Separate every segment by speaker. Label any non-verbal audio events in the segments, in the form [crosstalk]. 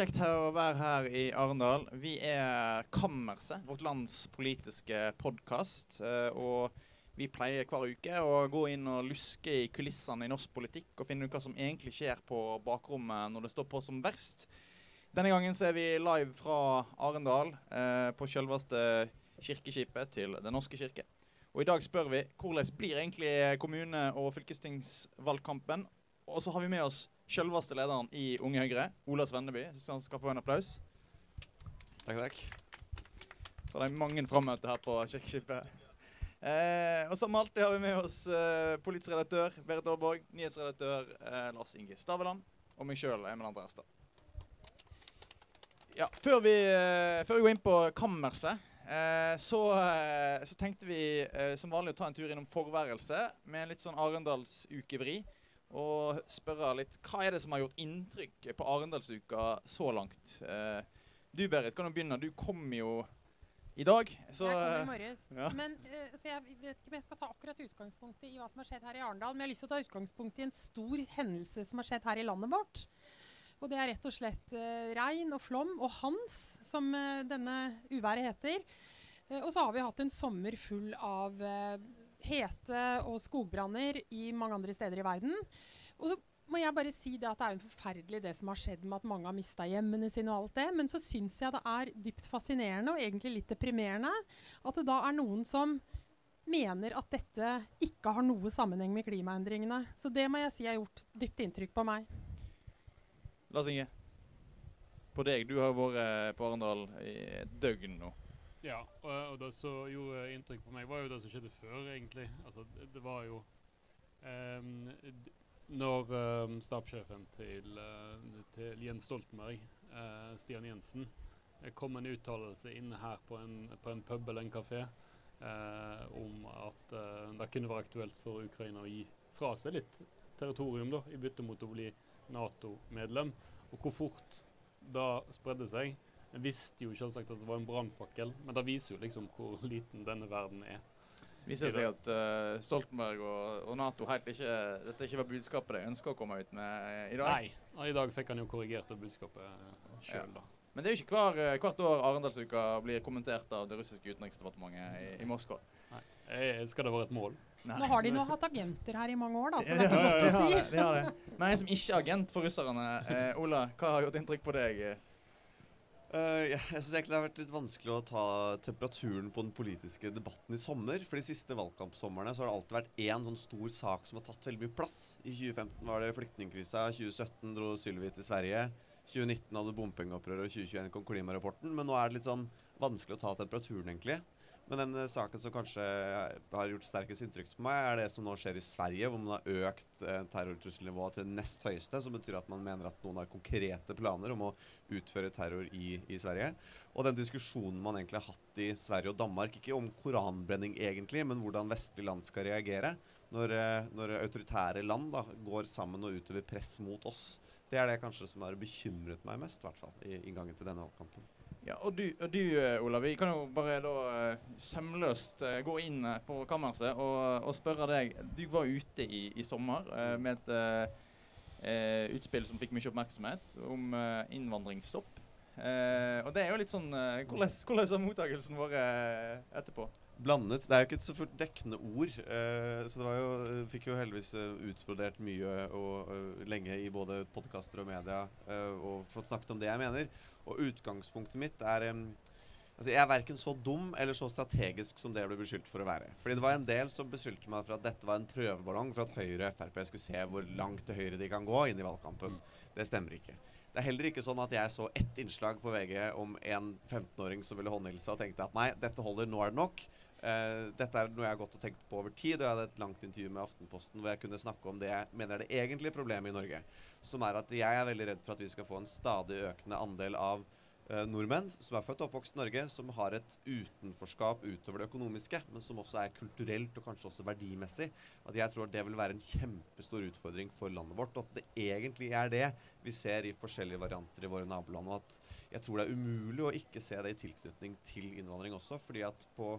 Speaker 1: kjekt å være her i Arendal. Vi er Kammerset, vårt lands politiske podkast. Og vi pleier hver uke å gå inn og luske i kulissene i norsk politikk og finne ut hva som egentlig skjer på bakrommet når det står på som verst. Denne gangen så er vi live fra Arendal, eh, på selveste kirkeskipet til Den norske kirke. Og i dag spør vi hvordan blir egentlig kommune- og fylkestingsvalgkampen. Og så har vi med oss selveste lederen i Unge Høyre, Ola Svenneby. Jeg synes han skal få en applaus.
Speaker 2: Takk, takk.
Speaker 1: For det er mange frammøter her på Kirkeskipet. Eh, og som alltid har vi med oss eh, politisk redaktør Berit Aarborg, nyhetsredaktør eh, Lars Inge Staveland og meg sjøl, Emil André Erstad. Ja, før vi, eh, før vi går inn på kammerset, eh, så, eh, så, tenkte vi som vanlig å ta en tur innom forværelset med en litt sånn Arendalsukevri og spørre litt Hva er det som har gjort inntrykk på Arendalsuka så langt? Eh, du Berit, kan du begynne. Du kom jo i dag.
Speaker 3: Så, jeg kom i morges. Ja. Men, uh, så jeg vet ikke om jeg skal ta akkurat utgangspunktet i hva som har skjedd her i Arendal, men jeg har lyst til å ta utgangspunkt i en stor hendelse som har skjedd her i landet vårt. Og det er rett og slett uh, regn og flom og Hans, som uh, denne uværet heter. og så har vi hatt en sommer full av hete og skogbranner i mange andre steder i verden. Og så må jeg bare si det at det er jo forferdelig det som har skjedd med at mange har mista hjemmene sine og alt det. Men så syns jeg det er dypt fascinerende og egentlig litt deprimerende at det da er noen som mener at dette ikke har noe sammenheng med klimaendringene. Så det må jeg si har gjort dypt inntrykk på meg.
Speaker 1: Lars Inge, på deg. Du har vært på Arendal i et døgn nå.
Speaker 4: Ja, og, og, det som gjorde inntrykk på meg, var jo det som skjedde før, egentlig. Altså, det, det var jo um, Når um, stabssjefen til, uh, til, Jens Stoltenberg, uh, Stian Jensen, uh, kom en uttalelse inne her på en, på en pub eller en kafé om at det kunne være aktuelt for Ukraina å gi fra seg litt territorium da, i bytte mot å bli Nato-medlem, og hvor fort da spredde seg jeg visste jo selvsagt at det var en brannfakkel, men det viser jo liksom hvor liten denne verden er.
Speaker 1: Viser seg at uh, Stoltenberg og, og, Nato helt ikke Dette ikke var budskapet de ønska å komme ut med i dag?
Speaker 4: Nei, og i dag fikk han jo korrigert det budskapet sjøl, ja.
Speaker 1: Men det er jo ikke hver, eh, hvert år Arendalsuka blir kommentert av det russiske utenriksdepartementet i, i Moskva.
Speaker 4: Nei. Skal det være et mål?
Speaker 3: Nei. Nå har de nå hatt agenter her i mange år, da, så det er ikke godt å si.
Speaker 1: Men en som ikke er agent for russerne, eh, Ola, hva har gjort inntrykk på deg?
Speaker 2: Uh, jeg syns egentlig det har vært litt vanskelig å ta temperaturen på den politiske debatten i sommer. For de siste valgkampsomrene så har det alltid vært én sånn stor sak som har tatt veldig mye plass. I 2015 var det flyktningkrisa, 2017 dro Sylvi til Sverige. 2019 hadde bompengeopprøret, og 2021 kom klimarapporten. Men nå er det litt sånn vanskelig å ta temperaturen, egentlig. Men den eh, saken som kanskje har gjort sterkest inntrykk på meg, er det som nå skjer i Sverige, hvor man har økt eh, terrortrusselnivået til nest høyeste. Som betyr at man mener at noen har konkrete planer om å utføre terror i, i Sverige. Og den diskusjonen man egentlig har hatt i Sverige og Danmark, ikke om koranbrenning egentlig, men hvordan vestlige land skal reagere når, eh, når autoritære land da, går sammen og utøver press mot oss. Det er det kanskje som har bekymret meg mest, i hvert fall, i inngangen til denne valgkampen.
Speaker 1: Ja, og du, og du eh, Ola, vi kan jo bare da eh, sømløst uh, gå inn på kammerset og, og, spørre deg. Du var ute i, i sommer uh, med et uh, utspill som fikk mye oppmerksomhet, om innvandringsstopp. og det er jo litt sånn Hvordan, hvordan har mottakelsen vært etterpå?
Speaker 2: Blandet. Det er jo ikke et så fullt dekkende ord. så det var jo, fikk jo heldigvis utbrodert mye og lenge i både podkaster og media og fått snakket om det jeg mener. Og utgangspunktet mitt er um, Altså, Jeg er verken så dum eller så strategisk som det jeg ble beskyldt for å være. Fordi det var en del som beskyldte meg for at dette var en prøveballong for at Høyre og Frp skulle se hvor langt til høyre de kan gå inn i valgkampen. Det stemmer ikke. Det er heller ikke sånn at jeg så ett innslag på VG om en 15-åring som ville håndhilse og tenkte at nei, dette holder, nå er det nok. Uh, dette er noe jeg har gått og tenkt på over tid, og jeg hadde et langt intervju med Aftenposten hvor jeg kunne snakke om det jeg mener er det egentlige problemet i Norge som er at jeg er veldig redd for at vi skal få en stadig økende andel av uh, nordmenn som er født og oppvokst i Norge, som har et utenforskap utover det økonomiske, men som også er kulturelt og kanskje også verdimessig. At jeg tror at det vil være en kjempestor utfordring for landet vårt. Og at det egentlig er det vi ser i forskjellige varianter i våre naboland. Og at jeg tror det er umulig å ikke se det i tilknytning til innvandring også, fordi at på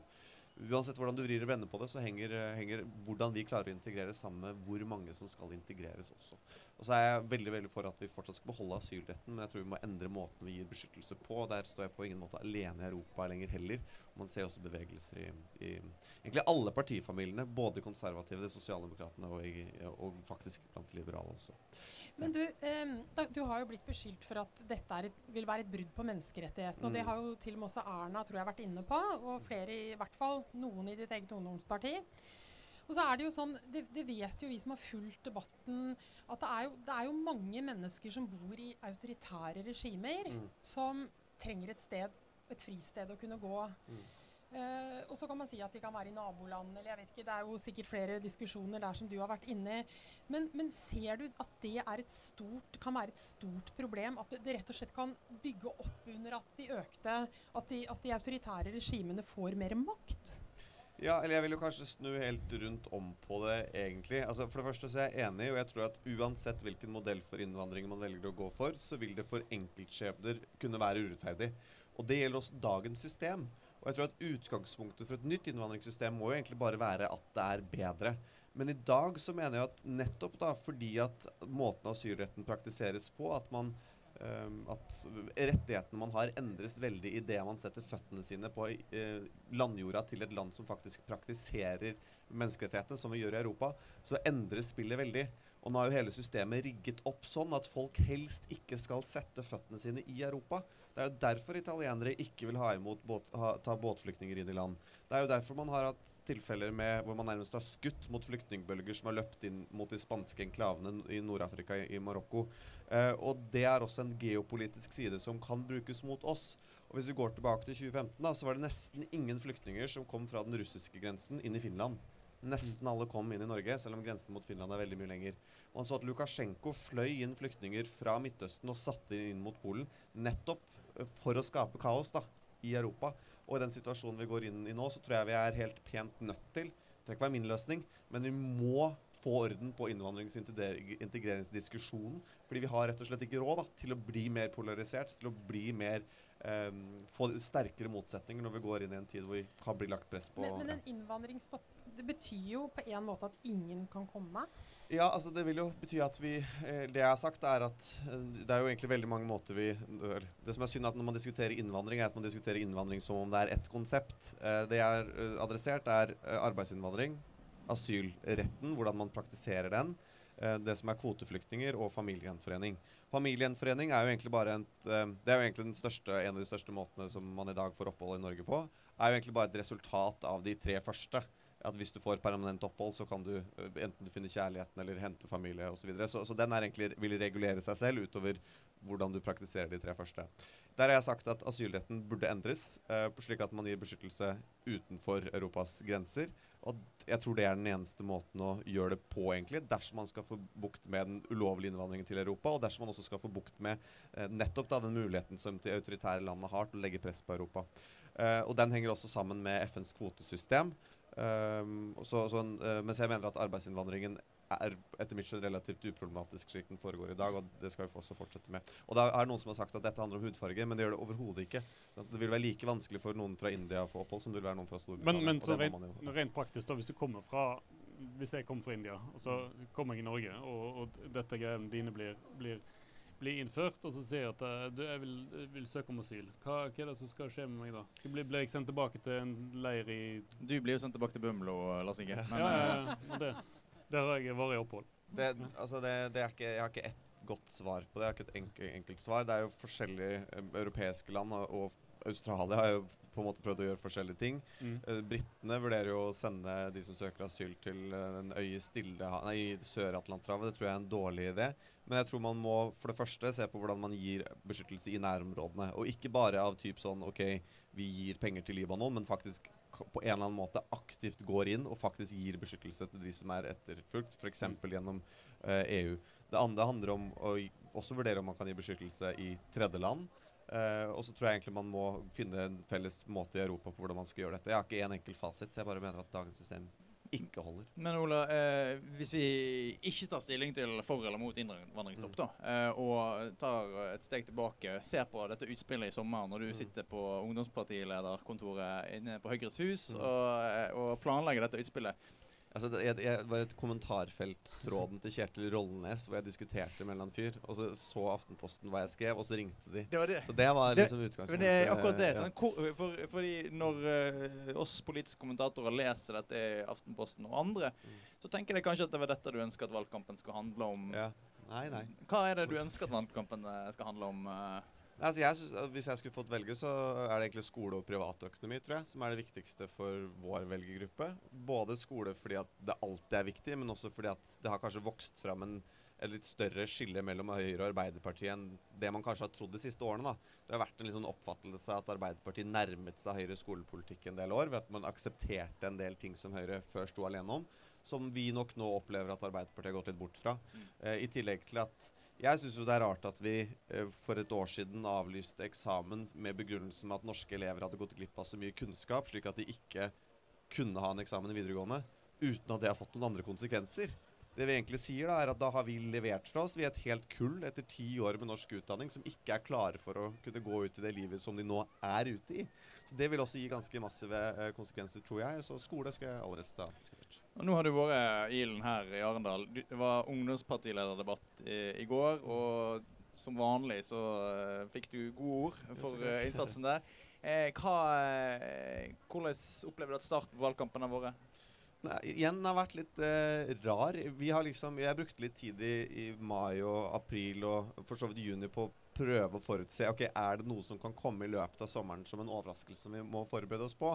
Speaker 2: uansett hvordan du vrir og vender på det, så henger, eh, henger hvordan vi klarer å integrere sammen med hvor mange som skal integreres også. Og så er jeg veldig veldig for at vi fortsatt skal beholde asylretten, men jeg tror vi må endre måten vi gir beskyttelse på. Der står jeg på ingen måte alene i Europa lenger heller. Man ser også bevegelser i, i egentlig alle partifamiliene, både konservative, de sosialdemokratene og, i, og faktisk blant liberale også.
Speaker 3: Men du, eh, du har jo blitt beskyldt for at dette et, vil være et brudd på menneskerettighetene. Og det mm. har jo til og med også Erna tror jeg, vært inne på, og flere, i hvert fall noen i ditt eget ungdomsparti. Og så er det jo sånn, det, det, vet jo vi som har fulgt debatten, at det er, jo, det er jo mange mennesker som bor i autoritære regimer, mm. som trenger et sted, et fristed å kunne gå. Mm. Uh, og så kan man si at de kan være i naboland, eller jeg vet ikke. Det er jo sikkert flere diskusjoner der som du har vært inne i. Men, men, ser du at det er et stort, kan være et stort problem? At det rett og slett kan bygge opp under at de økte At de, at de autoritære regimene får mer makt?
Speaker 2: Ja, eller jeg vil jo kanskje snu helt rundt om på det, egentlig. Altså, For det første så er jeg enig, og jeg tror at uansett hvilken modell for innvandring man velger å gå for, så vil det for enkeltskjebner kunne være urettferdig. Og det gjelder også dagens system. Og jeg tror at utgangspunktet for et nytt innvandringssystem må jo egentlig bare være at det er bedre. Men i dag så mener jeg at nettopp da fordi at måten asylretten praktiseres på, at man at rettighetene man har, endres veldig idet man setter føttene sine på uh, landjorda til et land som faktisk praktiserer menneskerettighetene, som vi gjør i Europa, så endres spillet veldig. Og nå er jo hele systemet rigget opp sånn at folk helst ikke skal sette føttene sine i Europa. Det er jo derfor italienere ikke vil ha imot båt, ha, ta båtflyktninger inn i land. Det er jo derfor man har hatt tilfeller med, hvor man nærmest har skutt mot flyktningbølger som har løpt inn mot de spanske enklavene i Nord-Afrika, i, i Marokko. Eh, og det er også en geopolitisk side som kan brukes mot oss. Og Hvis vi går tilbake til 2015, da, så var det nesten ingen flyktninger som kom fra den russiske grensen inn i Finland. Nesten alle kom inn i Norge, selv om grensen mot Finland er veldig mye lenger. Man så at Lukasjenko fløy inn flyktninger fra Midtøsten og satte inn mot Polen nettopp for å skape kaos da, i Europa. Og i den situasjonen vi går inn i nå, så tror jeg vi er helt pent nødt til Det trenger ikke være min løsning, men vi må få orden på innvandrings- og integreringsdiskusjonen. Fordi vi har rett og slett ikke råd da, til å bli mer polarisert, til å bli mer um, få sterkere motsetninger når vi går inn i en tid hvor vi kan bli lagt press på
Speaker 3: Men, men en innvandringsstopp det betyr jo på en måte at ingen kan komme?
Speaker 2: Ja, altså det vil jo bety at vi eh, Det jeg har sagt, er at eh, det er jo egentlig veldig mange måter vi Det som er synd at når man diskuterer innvandring, er at man diskuterer innvandring som om det er ett konsept. Eh, det jeg har adressert, er arbeidsinnvandring, asylretten, hvordan man praktiserer den, det som er kvoteflyktninger, og familiegjenforening. Familiegjenforening er jo egentlig bare en, det er jo egentlig største, en av de største måtene som man i dag får opphold i Norge på. er jo egentlig bare et resultat av de tre første. At hvis du får permanent opphold, så kan du eh, enten du finner kjærligheten eller hente familie osv. Så, videre. så Så den er egentlig, vil regulere seg selv utover hvordan du praktiserer de tre første. Der har jeg sagt at asylretten burde endres, uh, slik at man gir beskyttelse utenfor Europas grenser. Og jeg tror det er den eneste måten å gjøre det på, egentlig, dersom man skal få bukt med den ulovlige innvandringen til Europa, og dersom man også skal få bukt med eh, nettopp da, den muligheten som de autoritære landene har til å legge press på Europa. Eh, og den henger også sammen med FNs kvotesystem. Um, så, så en, uh, mens jeg mener at arbeidsinnvandringen er etter mitt skjønn relativt uproblematisk slik den foregår i dag, og det skal vi også fortsette med. Og det er noen som har sagt at dette handler om hudfarge, men det gjør det overhodet ikke. Det vil være like vanskelig for noen fra India å få opphold som det vil være noen fra Storbritannia.
Speaker 4: Men, men så rent, rent, praktisk, da, hvis du kommer fra Hvis jeg kommer fra India, og så kommer jeg i Norge, og, og dette greiene dine blir, blir blir innført, og så sier jeg at uh, du, jeg vil, vil, søke om asyl. Hva, hva, er det som skal skje med meg da? Skal bli, blir jeg sendt tilbake til en leir i
Speaker 1: Du blir jo sendt tilbake til Bømlo, Lars Inge.
Speaker 4: ja, ja, ja. Det, der har jeg varig opphold.
Speaker 2: Det, altså det, det er ikke, jeg har ikke ett godt svar på det. Jeg har ikke et enkelt, enkelt svar. Det er jo forskjellige uh, europeiske land, og, og Australia har jo på en måte prøvd å gjøre forskjellige ting. Mm. Uh, Britene vurderer jo å sende de som søker asyl til en øy i Sør-Atlanterhavet. Det tror jeg er en dårlig idé. Men jeg tror man må for det første se på hvordan man gir beskyttelse i nærområdene. Og ikke bare av typ sånn OK, vi gir penger til Libanon, men faktisk på en eller annen måte aktivt går inn og faktisk gir beskyttelse til de som er etterfulgt, f.eks. Gjennom uh, EU. Det andre handler om å også vurdere om man kan gi beskyttelse i tredjeland. Uh, og så tror jeg egentlig man må finne en felles måte i Europa på hvordan man skal gjøre dette. Jeg har ikke én enkel fasit. Jeg bare mener at dagens system ikke holder.
Speaker 1: Men Ola, eh, hvis vi ikke tar stilling til for eller mot innvandringsstopp,
Speaker 2: Mm.
Speaker 1: da, eh, og tar et steg tilbake, ser på dette utspillet i sommer når du
Speaker 2: Mm.
Speaker 1: sitter på ungdomspartilederkontoret inne på Høyres hus
Speaker 2: Mm.
Speaker 1: og, eh, og planlegger dette utspillet
Speaker 2: Altså, det, jeg, jeg var et kommentarfelttråden til Kjetil Rollnes hvor jeg diskuterte med en fyr, og så så Aftenposten hva jeg skrev, og så ringte de.
Speaker 1: Det var det.
Speaker 2: Så det var liksom
Speaker 1: Men
Speaker 2: utgangspunktet.
Speaker 1: det er akkurat det.
Speaker 2: ja.
Speaker 1: Sånn, hvor, for, fordi når uh, oss politiske kommentatorer leser dette i Aftenposten og andre,
Speaker 2: Mm.
Speaker 1: så tenker de kanskje at det var dette du ønsker at valgkampen skal handle om.
Speaker 2: Ja. Nei, nei.
Speaker 1: Hva er det du ønsker at valgkampen eh, skal handle om? eh?
Speaker 2: Altså, jeg synes, Hvis jeg skulle fått velge, så er det egentlig skole og privatøkonomi tror jeg, som er det viktigste for vår velgergruppe. Både skole fordi at det alltid er viktig, men også fordi at det har kanskje vokst fram en, et litt større skille mellom Høyre og Arbeiderpartiet enn det man kanskje har trodd de siste årene. da. Det har vært en sånn oppfattelse at Arbeiderpartiet nærmet seg Høyres skolepolitikk en del år, ved at man aksepterte en del ting som Høyre før sto alene om, som vi nok nå opplever at Arbeiderpartiet har gått litt bort fra.
Speaker 1: Mm.
Speaker 2: Eh, I tillegg til at jeg syns jo det er rart at vi eh, for et år siden avlyste eksamen med begrunnelsen med at norske elever hadde gått glipp av så mye kunnskap, slik at de ikke kunne ha en eksamen i videregående, uten at det har fått noen andre konsekvenser. Det vi egentlig sier da, er at da har vi levert fra oss. Vi er et helt kull etter ti år med norsk utdanning som ikke er klare for å kunne gå ut i det livet som de nå er ute i. Så Det vil også gi ganske massive eh, konsekvenser, tror jeg. Så skole skal jeg allerede ta.
Speaker 1: Og nå har du vært Ilen her i Arendal. Det var ungdomspartilederdebatt i, i går, og som vanlig så uh, fikk du gode ord for uh, innsatsen der. [laughs] Eh, hva, eh, hvordan opplever du at starten på valgkampen har vært?
Speaker 2: Nei, igjen har vært litt eh, rar. Vi har liksom, Jeg brukte litt tid i, i mai og april og for så vidt juni på å prøve å forutse ok, er det noe som kan komme i løpet av sommeren som en overraskelse som vi må forberede oss på.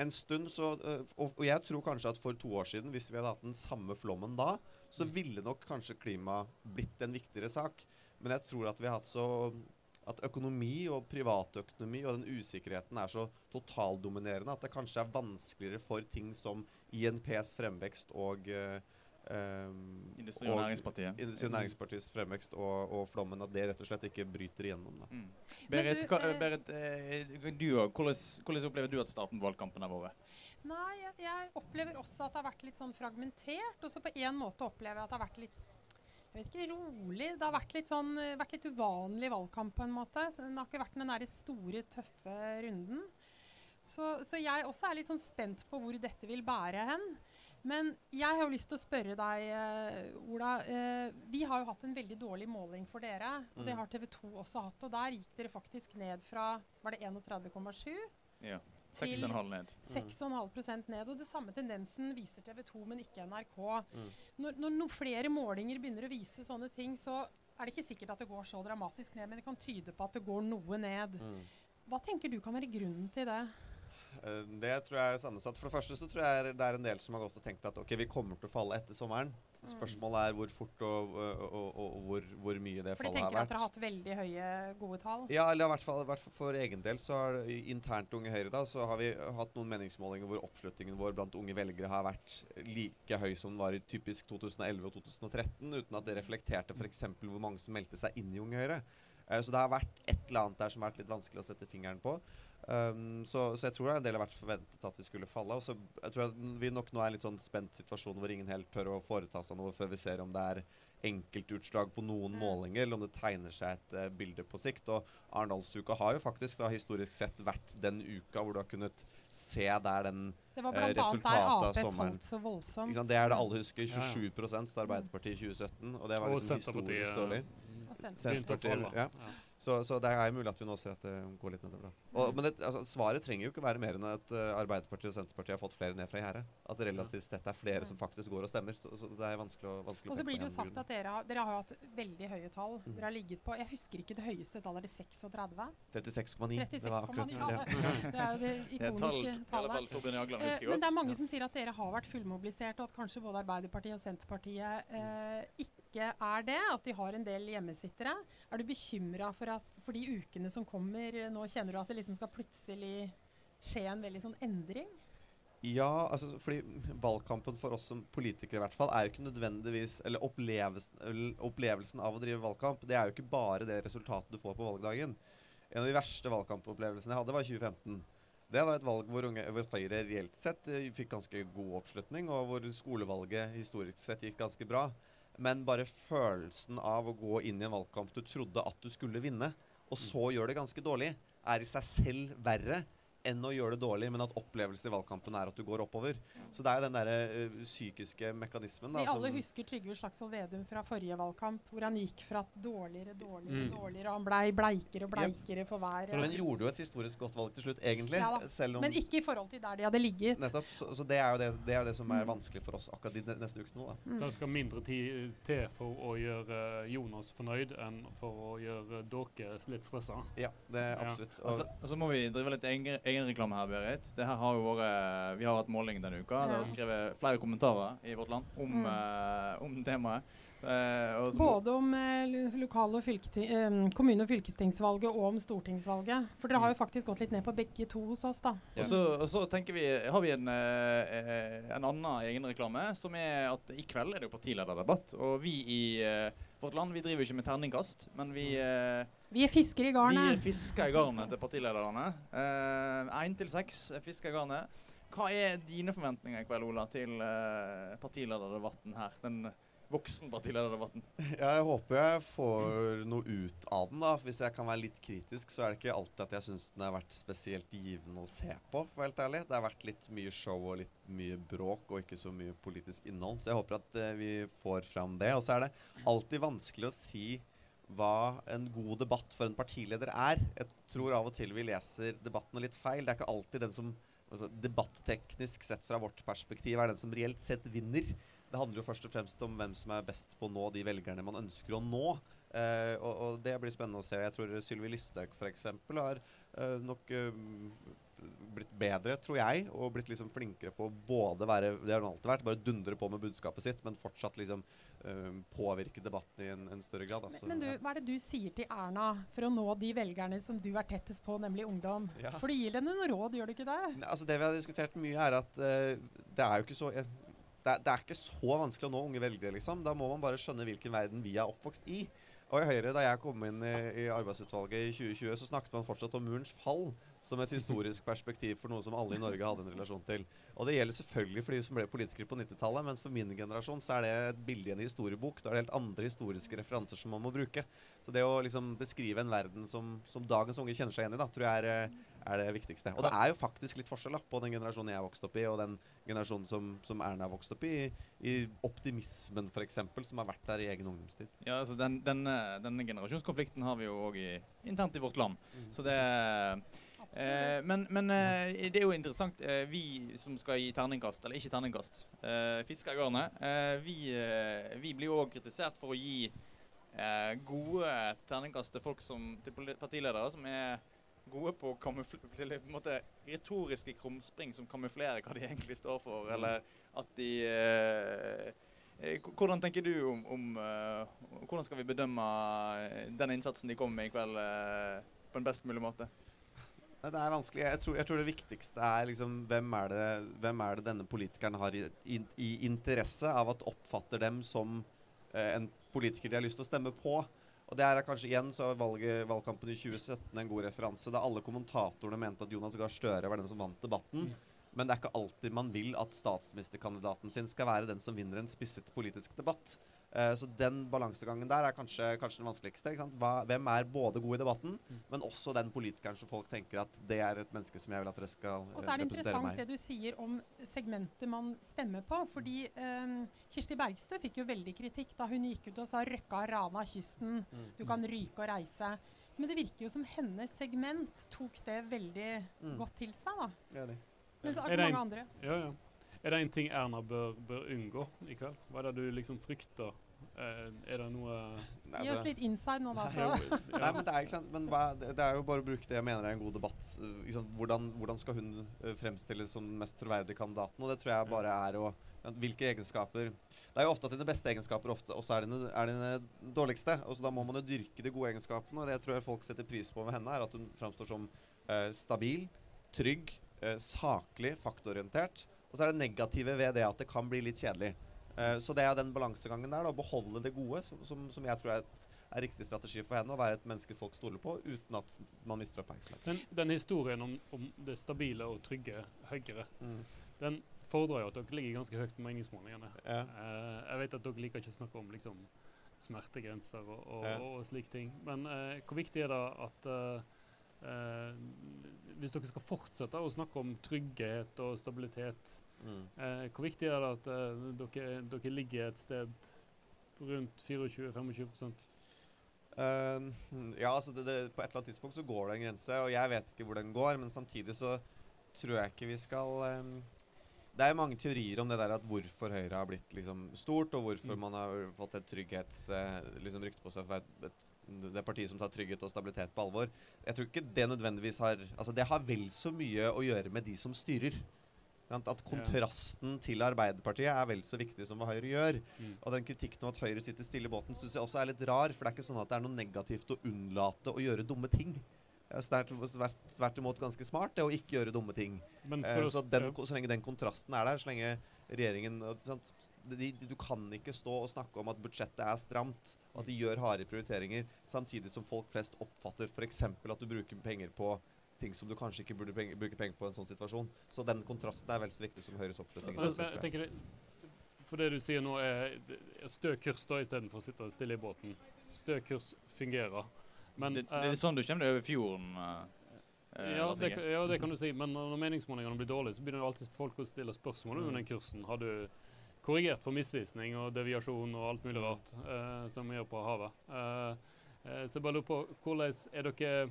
Speaker 2: En stund så, eh, og, jeg tror kanskje at for to år siden, hvis vi hadde hatt den samme flommen da, så ville nok kanskje klima blitt en viktigere sak. Men jeg tror at vi har hatt så at økonomi og privatøkonomi og den usikkerheten er så totaldominerende at det kanskje er vanskeligere for ting som INPs fremvekst og eh, ehm,
Speaker 1: Industri- og Næringspartiet.
Speaker 2: Industri- og Næringspartiets fremvekst og, og flommen, at det rett og slett ikke bryter igjennom. Da.
Speaker 1: Mm. Berit,
Speaker 3: du,
Speaker 1: hva,
Speaker 3: eh,
Speaker 1: Berit eh, du. Hvordan, hvordan opplever du at starten på valgkampen har vært?
Speaker 3: Nei, jeg, jeg opplever også at det har vært litt sånn fragmentert. Og så på en måte opplever jeg at det har vært litt jeg vet ikke, rolig. Det har vært litt, sånn, eh, vært litt uvanlig valgkamp på en måte. Så det har ikke vært den der store, tøffe runden. Så, så jeg også er litt sånn spent på hvor dette vil bære hen. Men jeg har jo lyst til å spørre deg, eh, Ola. Eh, vi har jo hatt en veldig dårlig måling for dere. Og det
Speaker 2: Mm.
Speaker 3: har TV 2 også hatt. Og der gikk dere faktisk ned fra Var det 31,7?
Speaker 1: Ja.
Speaker 3: Til
Speaker 1: 6,5 ned.
Speaker 3: 6,5 ned. Og det samme tendensen viser TV 2, men ikke NRK.
Speaker 2: Mm.
Speaker 3: Når, når noen flere målinger begynner å vise sånne ting, så er det ikke sikkert at det går så dramatisk ned, men det kan tyde på at det går noe ned.
Speaker 2: Mm.
Speaker 3: Hva tenker du kan være grunnen til det?
Speaker 2: Eh, Det tror jeg er sammensatt. For det første så tror jeg det er en del som har gått og tenkt at ok, vi kommer til å falle etter sommeren.
Speaker 3: Mm.
Speaker 2: Spørsmålet er hvor fort og, og, og, hvor, hvor mye det
Speaker 3: For de
Speaker 2: fallet har
Speaker 3: tenker at dere har hatt veldig høye, gode tall.
Speaker 2: Ja, eller i hvert fall, for egen del så har internt Unge Høyre da, så har vi hatt noen meningsmålinger hvor oppslutningen vår blant unge velgere har vært like høy som den var i typisk 2011 og 2013, uten at det reflekterte f.eks. hvor mange som meldte seg inn i Unge Høyre. Eh, så det har vært et eller annet der som har vært litt vanskelig å sette fingeren på. Um, så, så jeg tror en del har vært forventet at vi skulle falle. Og så jeg tror at vi nok nå er i en litt sånn spent situasjon hvor ingen helt tør å foreta seg noe før vi ser om det er enkeltutslag på noen
Speaker 3: Mm.
Speaker 2: målinger, eller om det tegner seg et uh, bilde på sikt. Og Arendalsuka har jo faktisk da, historisk sett vært den uka hvor du har kunnet se der den
Speaker 3: Det var
Speaker 2: Eh,
Speaker 3: blant annet der
Speaker 2: resultatet av
Speaker 3: Ap
Speaker 2: sommeren.
Speaker 3: falt så voldsomt.
Speaker 2: Det er det alle husker.
Speaker 4: Ja, ja.
Speaker 2: 27 til Arbeiderpartiet i 2017. Og det var liksom historisk dårlig.
Speaker 3: Og Senterpartiet.
Speaker 2: Senterpartiet, ja. Så, så det er mulig at vi nå ser at det går litt nedover. da. Og, men det, altså, svaret trenger jo ikke være mer enn at eh, Arbeiderpartiet og Senterpartiet har fått flere ned fra gjerdet. At det relativt sett er flere som faktisk går og stemmer. Så, så det er vanskelig å vanskelig
Speaker 3: Og så blir det jo sagt at dere har, dere har hatt veldig høye tall.
Speaker 2: Mm.
Speaker 3: Dere har ligget på Jeg husker ikke det høyeste tallet. Er det 36?
Speaker 2: 36,9. Det var
Speaker 3: 36,9.
Speaker 2: akkurat
Speaker 3: Ja, det, [laughs] det er jo det
Speaker 1: Det et
Speaker 3: ikoniske tallet. Eh, men det er mange som sier at dere har vært fullmobilisert, og at kanskje både Arbeiderpartiet og Senterpartiet eh, ikke er det. At de har en del hjemmesittere. Er du bekymra for for de ukene som kommer, eh, nå kjenner du at det liksom skal plutselig skje en veldig sånn endring?
Speaker 2: Ja, altså fordi valgkampen for oss som politikere i hvert fall er jo ikke nødvendigvis Eller opplevelsen, opplevelsen av å drive valgkamp, det er jo ikke bare det resultatet du får på valgdagen. En av de verste valgkampopplevelsene jeg hadde, var i 2015. Det var et valg hvor, unge, hvor Høyre reelt sett eh, fikk ganske god oppslutning, og hvor skolevalget historisk sett gikk ganske bra. Men bare følelsen av å gå inn i en valgkamp du trodde at du skulle vinne, og så gjør det ganske dårlig, er i seg selv verre enn å gjøre det dårlig, men at opplevelsen i valgkampen er at du går oppover. Så det er jo den derre uh, psykiske mekanismen. Da,
Speaker 3: Vi alle
Speaker 2: som-
Speaker 3: husker Trygve Slagsvold Vedum fra forrige valgkamp, hvor han gikk fra dårligere, dårligere,
Speaker 4: Mm.
Speaker 3: dårligere, og han blei bleikere og bleikere for hver
Speaker 2: Men gjorde jo et historisk godt valg til slutt, egentlig.
Speaker 3: Ja da.
Speaker 2: selv om
Speaker 3: Men ikke i forhold til der de hadde ligget.
Speaker 2: Nettopp. Så, så det er jo det, det, er det som er
Speaker 3: Mm.
Speaker 2: vanskelig for oss akkurat de ne- neste ukene. Da.
Speaker 3: Mm.
Speaker 4: Det skal mindre tid til for å gjøre eh, Jonas fornøyd enn for å gjøre dere litt stressa.
Speaker 2: Ja, det er
Speaker 4: Ja.
Speaker 2: absolutt.
Speaker 1: Og så, altså, altså må vi drive litt egen, egenreklame her, Berit. Det her har jo vært, vi har hatt måling denne uka. Det har skrevet flere kommentarer i Vårt Land om,
Speaker 3: Mm.
Speaker 1: uh, om temaet. Uh,
Speaker 3: Både om uh, lo- lokale eh, kommune- og fylkestingsvalget og om stortingsvalget. For dere har jo faktisk gått litt ned på begge to hos oss, da.
Speaker 1: Og så, og så tenker vi, har vi en, eh, en annen egenreklame, som er at i kveld er det jo partilederdebatt. Og vi i eh, Vårt Land vi driver ikke med terningkast, men vi, eh,
Speaker 3: Vi er fisker i garnet.
Speaker 1: vi
Speaker 3: er
Speaker 1: fisker i garnet til partilederne. Én til seks fisker i garnet. Hva er dine forventninger i kveld, Ola, til eh, partilederdebatten her? Den voksenpartilederdebatten.
Speaker 2: Ja, jeg håper jeg får noe ut av den. da. Hvis jeg kan være litt kritisk, så er det ikke alltid at jeg syns den har vært spesielt givende å se på. for helt ærlig. Det har vært litt mye show og litt mye bråk og ikke så mye politisk innhold. Så jeg håper at eh, vi får fram det. Og så er det alltid vanskelig å si hva en god debatt for en partileder er. Jeg tror av og til vi leser debattene litt feil. Det er ikke alltid den som altså, Debatteknisk sett fra vårt perspektiv er den som reelt sett vinner. Det handler jo først og fremst om hvem som er best på å nå de velgerne man ønsker å nå. Eh, og, og det blir spennende å se. Jeg tror Sylvi Listhaug f.eks. har eh, nok eh, blitt bedre, tror jeg, og blitt liksom flinkere på å både være Det har hun alltid vært, bare dundre på med budskapet sitt, men fortsatt liksom eh, påvirke debatten i en, en større grad. Altså.
Speaker 3: Men, men du, hva er det du sier til Erna for å nå de velgerne som du er tettest på, nemlig ungdom?
Speaker 2: Ja.
Speaker 3: For du gir henne noen råd, gjør du ikke det?
Speaker 2: Ne, Altså det vi har diskutert mye, er at eh, det er jo ikke så eh, det det er ikke så vanskelig å nå unge velgere, liksom. Da må man bare skjønne hvilken verden vi er oppvokst i. Og i Høyre, da jeg kom inn i, i arbeidsutvalget i 2020, så snakket man fortsatt om murens fall som et historisk perspektiv for noe som alle i Norge hadde en relasjon til. Og det gjelder selvfølgelig for de som ble politikere på 90-tallet, men for min generasjon så er det et bilde i en historiebok. Da er det helt andre historiske referanser som man må bruke. Så det å liksom beskrive en verden som, som dagens unge kjenner seg igjen i, da, tror jeg er, eh, er det viktigste. Og det er jo faktisk litt forskjell da, på den generasjonen jeg vokste opp i, og den generasjonen som, som Erna vokste opp i. I optimismen, f.eks., som har vært der i egen ungdomstid.
Speaker 1: Ja, altså den, denne, denne generasjonskonflikten har vi jo òg internt i vårt land. Så det Eh, men men eh, det er jo interessant. Eh, vi som skal gi terningkast, eller ikke terningkast, eh, fisker i garnet, eh, vi, eh, vi blir jo òg kritisert for å gi eh, gode terningkast til folk som, til partiledere som er gode på, på måte retoriske krumspring som kamuflerer hva de egentlig står for, eller at de eh, eh, Hvordan tenker du om, om uh, Hvordan skal vi bedømme eh, den innsatsen de kommer med i kveld, uh, på en best mulig måte?
Speaker 2: Det er vanskelig. Jeg tror, jeg tror det viktigste er liksom hvem er det, hvem er det denne politikeren har i, i, i interesse av at oppfatter dem som eh, en politiker de har lyst til å stemme på. Og det er kanskje igjen så valget, valgkampen i 2017 en god referanse, da alle kommentatorene mente at Jonas Gahr Støre var den som vant debatten. Men det er ikke alltid man vil at statsministerkandidaten sin skal være den som vinner en spisset politisk debatt. Eh, så den balansegangen der er kanskje, kanskje den vanskeligste. Ikke sant? Hva, hvem er både god i debatten, men også den politikeren som folk tenker at det er et menneske som jeg vil at dere skal representere meg.
Speaker 3: Og så er det
Speaker 2: eh,
Speaker 3: interessant
Speaker 2: meg.
Speaker 3: det du sier om segmentet man stemmer på. Fordi um, Kirsti Bergstø fikk jo veldig kritikk da hun gikk ut og sa 'røkka rana kysten',
Speaker 2: Mm.
Speaker 3: du kan ryke og reise. Men det virker jo som hennes segment tok det veldig
Speaker 2: Mm.
Speaker 3: godt til seg. da.
Speaker 2: Enig.
Speaker 3: Mens
Speaker 4: Er det
Speaker 3: mange andre.
Speaker 4: Ja, ja. Er det en ting Erna bør, bør unngå i kveld? Hva er det du liksom frykter? Eh, er det noe
Speaker 2: Nei,
Speaker 3: Gi
Speaker 2: altså-
Speaker 3: oss litt inside nå, da.
Speaker 2: Nei,
Speaker 3: Så.
Speaker 2: Nei, men det er ikke sant Men hva, det, er jo bare å bruke det jeg mener er en god debatt. Sant? Hvordan, hvordan skal hun uh, fremstilles som den mest troverdige kandidaten? Og det tror jeg bare er å Hvilke egenskaper Det er jo ofte at dine beste egenskaper ofte også er dine, er dine dårligste. Og så Da må man jo dyrke de gode egenskapene. Og det jeg tror jeg folk setter pris på ved henne, er at hun framstår som eh, stabil, trygg, eh, saklig, faktorientert. Og så er det negative ved det at det kan bli litt kjedelig. Eh, så det er den balansegangen der, å beholde det gode, som, som, jeg tror er et, er riktig strategi for henne å være et menneske folk stoler på, uten at man mister oppmerksomhet.
Speaker 4: Den, den historien om, om, det stabile og trygge Høyre,
Speaker 2: mm.
Speaker 4: den fordrer jo at dere ligger ganske høyt på meningsmålingene.
Speaker 2: Ja.
Speaker 4: Uh, jeg vet at dere liker ikke å snakke om liksom, smertegrenser og, og,
Speaker 2: ja.
Speaker 4: og, slike ting. Men uh, hvor viktig er det at uh, hvis dere skal fortsette å snakke om trygghet og stabilitet, mm. hvor viktig er det at dere, dere, ligger et sted rundt 24-25
Speaker 2: Uh, ja, altså det, det, På et eller annet tidspunkt så går det en grense, og jeg vet ikke hvor den går. Men samtidig så tror jeg ikke vi skal um, Det er mange teorier om det der at hvorfor Høyre har blitt liksom stort, og hvorfor mm. man har fått et trygghets uh, liksom rykte på seg for et, et, det partiet som tar trygghet og stabilitet på alvor. Jeg tror ikke det nødvendigvis har Altså Det har vel så mye å gjøre med de som styrer. At kontrasten til Arbeiderpartiet er vel så viktig som hva Høyre gjør. Mm. Og den kritikken om at Høyre sitter stille i båten, syns jeg også er litt rar. For det er ikke sånn at det er noe negativt å unnlate å gjøre dumme ting. Det er tvert imot ganske smart det å ikke gjøre dumme ting. Eh, så, den, så, lenge den kontrasten er der, så lenge regjeringen sant, de, de, Du kan ikke stå og snakke om at budsjettet er stramt, og at de gjør harde prioriteringer, samtidig som folk flest oppfatter f.eks. at du bruker penger på ting som du kanskje ikke burde bruke penger på i en sånn situasjon. Så den kontrasten er vel så viktig som Høyres oppslutning.
Speaker 4: Jeg, tenker for det du sier nå, er stø kurs da istedenfor å sitte stille i båten. Stø kurs fungerer.
Speaker 1: Men, det, det, er sånn du kommer deg over fjorden? Uh,
Speaker 4: ja, det, ja, det, kan du si. Men når meningsmålingene blir dårlige, så begynner alltid folk å stille spørsmål under mm. den kursen. Har du korrigert for misvisning og deviasjon og alt mulig rart uh, som vi gjør på havet? Uh, så jeg bare lurer på, hvordan er dere eh,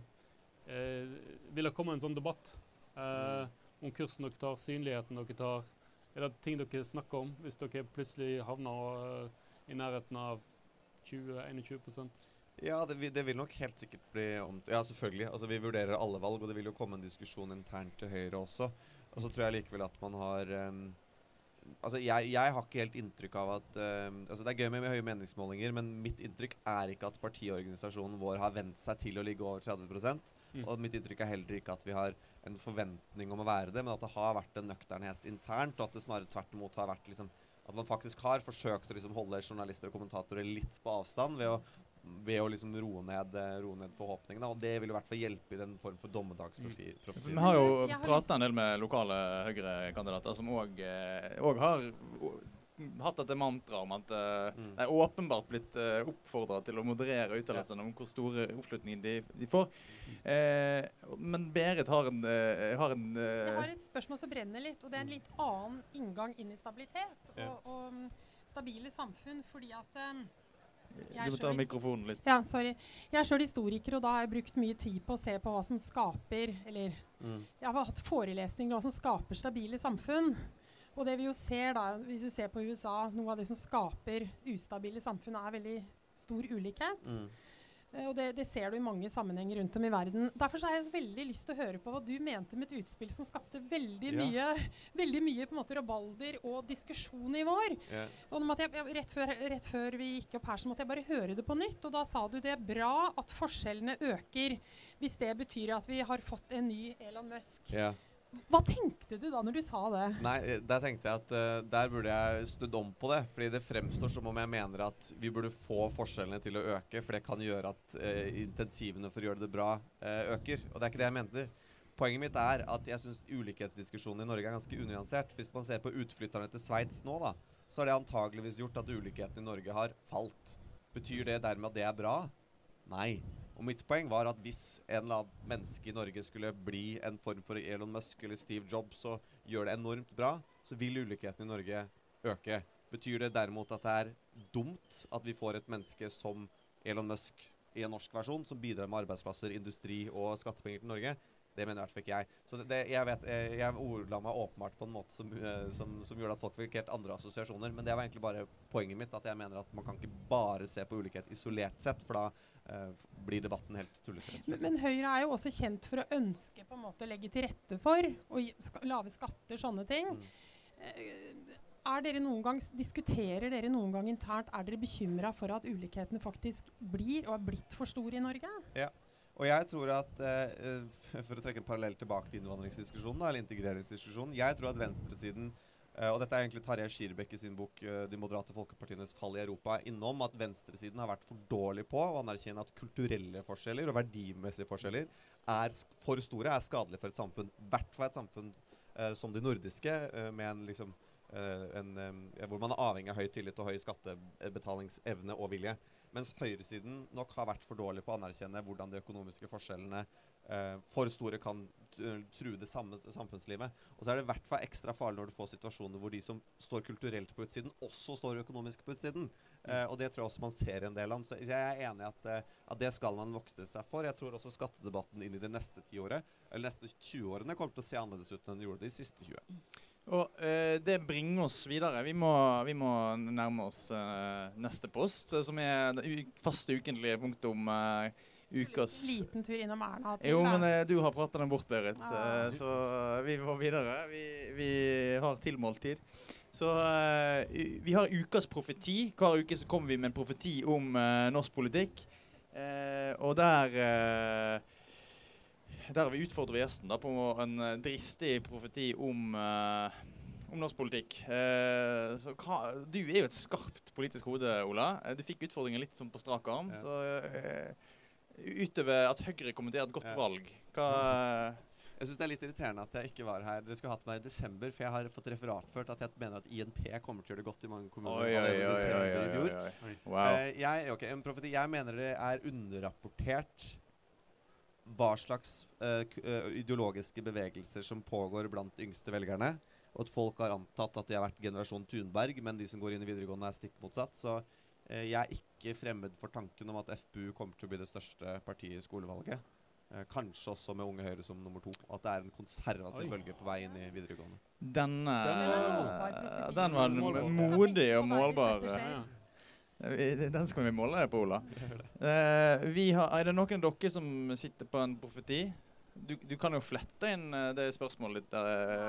Speaker 4: vil det komme en sånn debatt eh, om kursen dere tar, synligheten dere tar? Er det ting dere snakker om hvis dere plutselig havner uh, i nærheten av 20-21%
Speaker 2: Ja, det, det, vil nok helt sikkert bli om... Ja, selvfølgelig. Altså, vi vurderer alle valg, og det vil jo komme en diskusjon internt til Høyre også. Og så tror jeg likevel at man har um, Altså, jeg, jeg, har ikke helt inntrykk av at um, altså Det er gøy med, med, høye meningsmålinger, men mitt inntrykk er ikke at partiorganisasjonen vår har vent seg til å ligge over 30 Mm. Og mitt inntrykk er heller ikke at vi har en forventning om å være det, men at det har vært en nøkternhet internt, og at det snarere tvert imot har vært liksom At man faktisk har forsøkt å liksom holde journalister og kommentatorer litt på avstand ved å, ved å liksom roe ned, roe ned forhåpningene. Og det vil i hvert fall hjelpe i den form for dommedagsprofil. Mm.
Speaker 1: Vi har jo prata en del med lokale Høyre-kandidater som òg eh, har hatt dette mantraet om at uh, mm. det er åpenbart blitt uh, eh, oppfordra til å moderere uttalelsene ja. om hvor store oppslutning de, de får. Uh, men Berit har en, uh, har en
Speaker 3: Jeg har et spørsmål som brenner litt, og det er en litt annen inngang inn i stabilitet og, og, og um, stabile samfunn, fordi at um,
Speaker 1: du må ta mikrofonen litt.
Speaker 3: Ja, sorry. Jeg er sjøl historiker, og da har jeg brukt mye tid på å se på hva som skaper Eller mm. jeg har hatt forelesninger om hva som skaper stabile samfunn. Og det vi jo ser da, hvis du ser på USA, noe av det som skaper ustabile samfunn, er veldig stor ulikhet. Mm. Uh, og det, det, ser du i mange sammenhenger rundt om i verden. Derfor har jeg veldig lyst til å høre på hva du mente med et utspill som skapte veldig yeah. mye [laughs] veldig mye på en måte rabalder og diskusjon i vår. Yeah. Og jeg, jeg, rett, før, rett, før, vi gikk opp her, så måtte jeg bare høre det på nytt. Og da sa du det er bra at forskjellene øker, hvis det betyr at vi har fått en ny Elon Musk. Yeah. Hva tenkte du da når du sa det?
Speaker 2: Nei, eh, Der tenkte jeg at uh, der burde jeg snudd om på det. Fordi det fremstår som om jeg mener at vi burde få forskjellene til å øke. For det kan gjøre at uh, intensivene for å gjøre det bra uh, øker. Og det er ikke det jeg mente. Poenget mitt er at jeg syns ulikhetsdiskusjonen i Norge er ganske unyansert. Hvis man ser på utflytterne til Sveits nå, da, så har det antageligvis gjort at ulikheten i Norge har falt. Betyr det dermed at det er bra? Nei. Og mitt poeng var at hvis en eller annen menneske i Norge skulle bli en form for Elon Musk eller Steve Jobs og gjøre det enormt bra, så vil ulikheten i Norge øke. Betyr det derimot at det er dumt at vi får et menneske som Elon Musk i en norsk versjon, som bidrar med arbeidsplasser, industri og skattepenger til Norge? Det mener i hvert fall ikke jeg. Så det, det, jeg, vet, jeg, jeg ordla meg åpenbart på en måte som, uh, som, som, gjorde at folk fikk helt andre assosiasjoner. Men det var egentlig bare poenget mitt. At jeg mener at man kan ikke bare se på ulikhet isolert sett. For da blir debatten helt tullete.
Speaker 3: Men, men, Høyre er jo også kjent for å ønske på en måte å legge til rette for å ska, lave skatter, sånne ting. Mm. Uh, er dere noen gang, diskuterer dere noen gang internt Er dere bekymra for at ulikhetene faktisk blir og er blitt for store i Norge?
Speaker 2: Ja. Og jeg tror at uh, For å trekke en parallell tilbake til innvandringsdiskusjonen, eller integreringsdiskusjonen Jeg tror at venstresiden Eh, og dette er egentlig Tarjei Skirbekk i sin bok eh, 'De moderate folkepartienes fall i Europa' innom at venstresiden har vært for dårlig på å anerkjenne at kulturelle forskjeller og verdimessige forskjeller er for store, er skadelig for et samfunn. I hvert fall et samfunn eh, som de nordiske, eh, med en liksom eh, en, eh, hvor man er avhengig av høy tillit og høy skattebetalingsevne og vilje. Mens høyresiden nok har vært for dårlig på å anerkjenne hvordan de økonomiske forskjellene eh, for store kan t- true det samme samfunnslivet. Og så er det i hvert fall ekstra farlig når du får situasjoner hvor de som står kulturelt på utsiden, også står økonomisk på utsiden. Eh, og det tror jeg også man ser i en del land. Så jeg er enig i at, eh, at det skal man vokte seg for. Jeg tror også skattedebatten inn i det neste tiåret, eller neste 20-årene, kommer til å se annerledes ut enn den gjorde de siste 20.
Speaker 1: Og eh, det bringer oss videre. Vi må, vi må nærme oss eh, neste post, eh, som er det faste ukentlige om uh, ukas
Speaker 3: Liten tur innom Erna til.
Speaker 1: Jo, men eh, du har prata den bort, Berit.
Speaker 3: Ah.
Speaker 1: Eh, så vi må videre. Vi, vi har tilmålt tid. Så eh, vi har ukas profeti. Hver uke så kommer vi med en profeti om eh, norsk politikk. Eh, og der eh, Der har vi utfordret gjesten da, på en eh, dristig profeti om eh, om norsk politikk. Eh, så hva, du er jo et skarpt politisk hode, Ola. Eh, du fikk utfordringen litt sånn på strak arm.
Speaker 2: Ja.
Speaker 1: Så eh, utover at Høyre kommer til å gjøre et godt valg, hva
Speaker 2: Jeg syns det er litt irriterende at jeg ikke var her. Dere skulle hatt meg i desember, for jeg har fått referatført at jeg mener at INP kommer til å gjøre det godt i mange kommuner.
Speaker 1: Oi, oi, oi, oi. Oi. Wow.
Speaker 2: Eh, jeg, ok, en profeti. jeg mener det er underrapportert hva slags eh, eh, ideologiske bevegelser som pågår blant de yngste velgerne. Og at folk har antatt at de har vært generasjon Thunberg, men de som går inn i videregående, er stikk motsatt. Så eh, jeg er ikke fremmed for tanken om at FPU kommer til å bli det største partiet i skolevalget. Eh, kanskje også med Unge Høyre som nummer to. At det er en konservativ
Speaker 4: Oi.
Speaker 2: bølge på vei inn i videregående.
Speaker 1: Denne
Speaker 4: Den
Speaker 3: er.
Speaker 1: Den var modig og målbar. Eh, Den skal vi måle deg på, Ola. Uh, vi har, er det noen av dere som sitter på en profeti? Du, du kan jo flette inn eh, det spørsmålet litt. Der,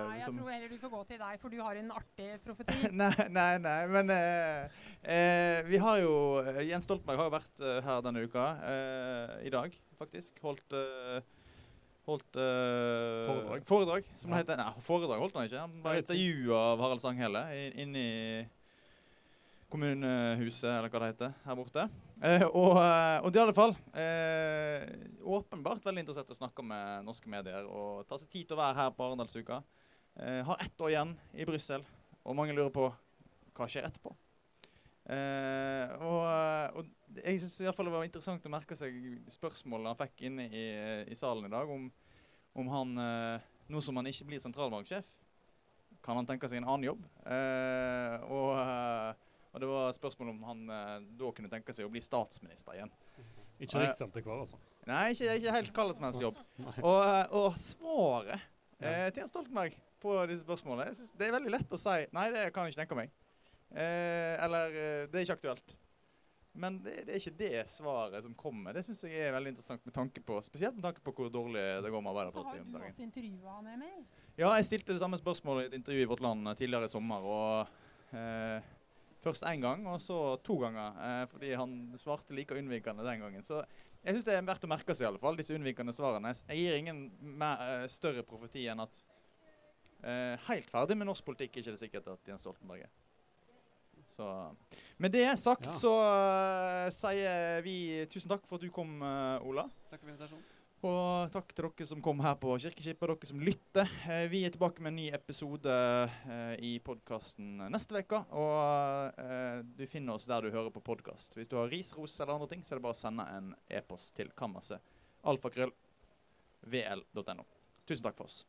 Speaker 3: Nei, jeg
Speaker 1: som-
Speaker 3: tror heller du får gå til deg, for du har en artig profeti. [laughs]
Speaker 1: nei, nei, nei, men eh, eh, vi har jo eh, Jens Stoltenberg har jo vært eh, her denne uka. eh, I dag, faktisk. Holdt eh, Holdt eh,
Speaker 4: Foredrag.
Speaker 1: Foredrag, som det heter. Nei, foredrag holdt han ikke. Han ble intervjua av Harald Sanghelle, inn inne i kommunehuset, eller hva det heter, her borte. Eh, og, eh, og det i alle fall eh, åpenbart veldig interessert å snakke med norske medier og ta seg tid til å være her på Arendalsuka. Eh, har ett år igjen i Brussel, og mange lurer på hva skjer etterpå. Eh, og, og jeg syns det var interessant å merke seg spørsmålene han fikk inne i, i salen i dag, om, om han eh, Nå som han ikke blir sentralbanksjef, kan han tenke seg en annen jobb? Eh, og, eh, og det var spørsmål om han eh, da kunne tenke seg å bli statsminister igjen.
Speaker 4: Ikke riksantikvar, altså.
Speaker 1: Nei, ikke, ikke helt hva som helst jobb. [laughs] Og, eh, og svaret eh, til Jens Stoltenberg på disse spørsmålene jeg synes Det er veldig lett å si nei, det kan jeg ikke tenke meg. Eh, eller eh, det er ikke aktuelt. Men det, det er ikke det svaret som kommer. Det syns jeg er veldig interessant, med tanke på, spesielt med tanke på hvor dårlig det går med
Speaker 3: Så har
Speaker 1: Arbeiderpartiet.
Speaker 3: jo
Speaker 1: om
Speaker 3: du også intervjua han, Emil.
Speaker 1: Ja, jeg stilte det samme spørsmålet i et intervju i Vårt Land eh, tidligere i sommer. og eh, Først én gang, og så to ganger. Eh, fordi han svarte like unnvikende den gangen. Så jeg syns det er verdt å merke seg, i alle fall, disse unnvikende svarene. Jeg gir ingen mer, eh, større profeti enn at eh, helt ferdig med norsk politikk er ikke det sikkert at Jens Stoltenberg er. Så Med det sagt
Speaker 4: Ja.
Speaker 1: så uh, sier vi tusen takk for at du kom, uh, Ola.
Speaker 2: Takk for invitasjonen.
Speaker 1: Og takk til dere som kom her på Kirkeskipet, dere som lytter. Eh, vi er tilbake med en ny episode eh, i podkasten neste uke. Og eh, du finner oss der du hører på podkast. Hvis du har ris, ros eller andre ting, så er det bare å sende en e-post til kammerset. Alfakrøll. vl.no. Tusen takk for oss.